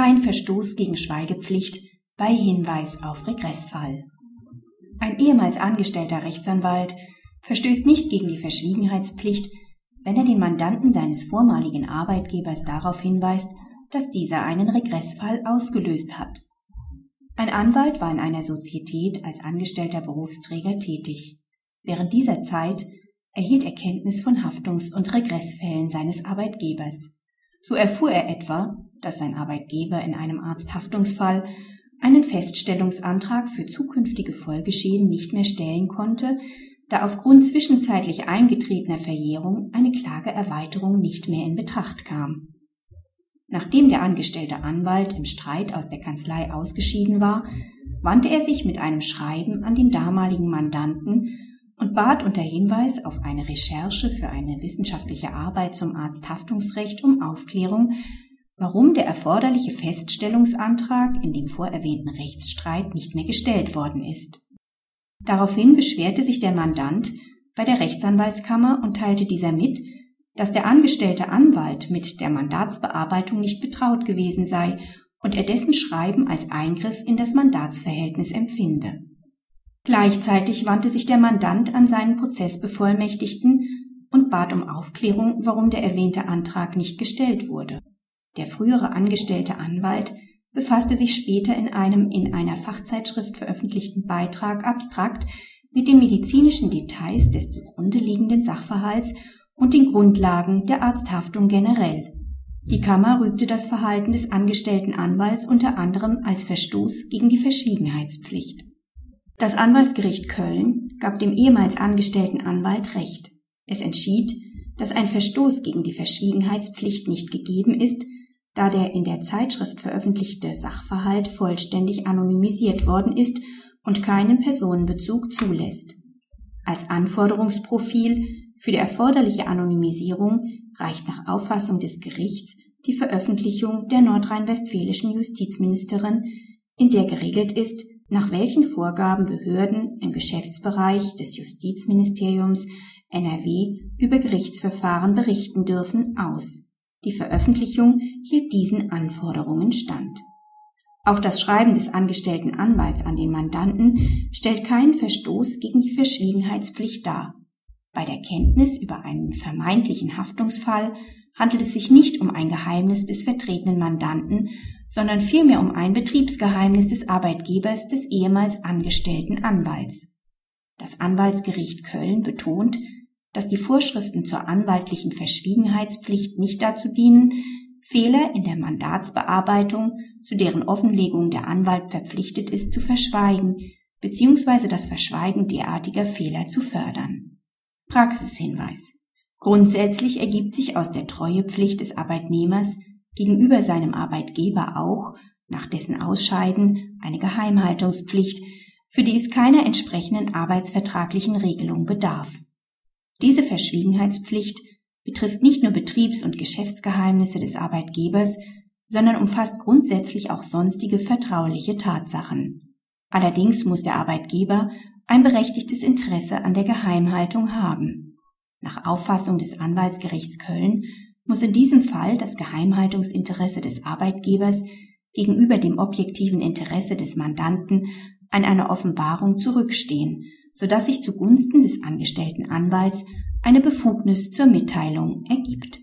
kein Verstoß gegen Schweigepflicht bei Hinweis auf Regressfall. Ein ehemals angestellter Rechtsanwalt verstößt nicht gegen die Verschwiegenheitspflicht, wenn er den Mandanten seines vormaligen Arbeitgebers darauf hinweist, dass dieser einen Regressfall ausgelöst hat. Ein Anwalt war in einer Sozietät als angestellter Berufsträger tätig. Während dieser Zeit erhielt er Kenntnis von Haftungs- und Regressfällen seines Arbeitgebers. So erfuhr er etwa, dass sein Arbeitgeber in einem Arzthaftungsfall einen Feststellungsantrag für zukünftige Folgeschäden nicht mehr stellen konnte, da aufgrund zwischenzeitlich eingetretener Verjährung eine Klageerweiterung nicht mehr in Betracht kam. Nachdem der angestellte Anwalt im Streit aus der Kanzlei ausgeschieden war, wandte er sich mit einem Schreiben an den damaligen Mandanten und bat unter Hinweis auf eine Recherche für eine wissenschaftliche Arbeit zum Arzthaftungsrecht um Aufklärung, warum der erforderliche Feststellungsantrag in dem vorerwähnten Rechtsstreit nicht mehr gestellt worden ist. Daraufhin beschwerte sich der Mandant bei der Rechtsanwaltskammer und teilte dieser mit, dass der angestellte Anwalt mit der Mandatsbearbeitung nicht betraut gewesen sei und er dessen Schreiben als Eingriff in das Mandatsverhältnis empfinde. Gleichzeitig wandte sich der Mandant an seinen Prozessbevollmächtigten und bat um Aufklärung, warum der erwähnte Antrag nicht gestellt wurde. Der frühere angestellte Anwalt befasste sich später in einem in einer Fachzeitschrift veröffentlichten Beitrag abstrakt mit den medizinischen Details des zugrunde liegenden Sachverhalts und den Grundlagen der Arzthaftung generell. Die Kammer rügte das Verhalten des angestellten Anwalts unter anderem als Verstoß gegen die Verschwiegenheitspflicht. Das Anwaltsgericht Köln gab dem ehemals angestellten Anwalt Recht. Es entschied, dass ein Verstoß gegen die Verschwiegenheitspflicht nicht gegeben ist, da der in der Zeitschrift veröffentlichte Sachverhalt vollständig anonymisiert worden ist und keinen Personenbezug zulässt. Als Anforderungsprofil für die erforderliche Anonymisierung reicht nach Auffassung des Gerichts die Veröffentlichung der nordrhein-westfälischen Justizministerin, in der geregelt ist, nach welchen Vorgaben Behörden im Geschäftsbereich des Justizministeriums NRW über Gerichtsverfahren berichten dürfen, aus. Die Veröffentlichung hielt diesen Anforderungen stand. Auch das Schreiben des angestellten Anwalts an den Mandanten stellt keinen Verstoß gegen die Verschwiegenheitspflicht dar. Bei der Kenntnis über einen vermeintlichen Haftungsfall handelt es sich nicht um ein Geheimnis des vertretenen Mandanten, sondern vielmehr um ein Betriebsgeheimnis des Arbeitgebers des ehemals angestellten Anwalts. Das Anwaltsgericht Köln betont, dass die Vorschriften zur anwaltlichen Verschwiegenheitspflicht nicht dazu dienen, Fehler in der Mandatsbearbeitung, zu deren Offenlegung der Anwalt verpflichtet ist, zu verschweigen bzw. das Verschweigen derartiger Fehler zu fördern. Praxishinweis. Grundsätzlich ergibt sich aus der Treuepflicht des Arbeitnehmers gegenüber seinem Arbeitgeber auch nach dessen Ausscheiden eine Geheimhaltungspflicht, für die es keiner entsprechenden arbeitsvertraglichen Regelung bedarf. Diese Verschwiegenheitspflicht betrifft nicht nur Betriebs- und Geschäftsgeheimnisse des Arbeitgebers, sondern umfasst grundsätzlich auch sonstige vertrauliche Tatsachen. Allerdings muss der Arbeitgeber ein berechtigtes Interesse an der Geheimhaltung haben. Nach Auffassung des Anwaltsgerichts Köln muss in diesem Fall das Geheimhaltungsinteresse des Arbeitgebers gegenüber dem objektiven Interesse des Mandanten an einer Offenbarung zurückstehen so dass sich zugunsten des angestellten Anwalts eine Befugnis zur Mitteilung ergibt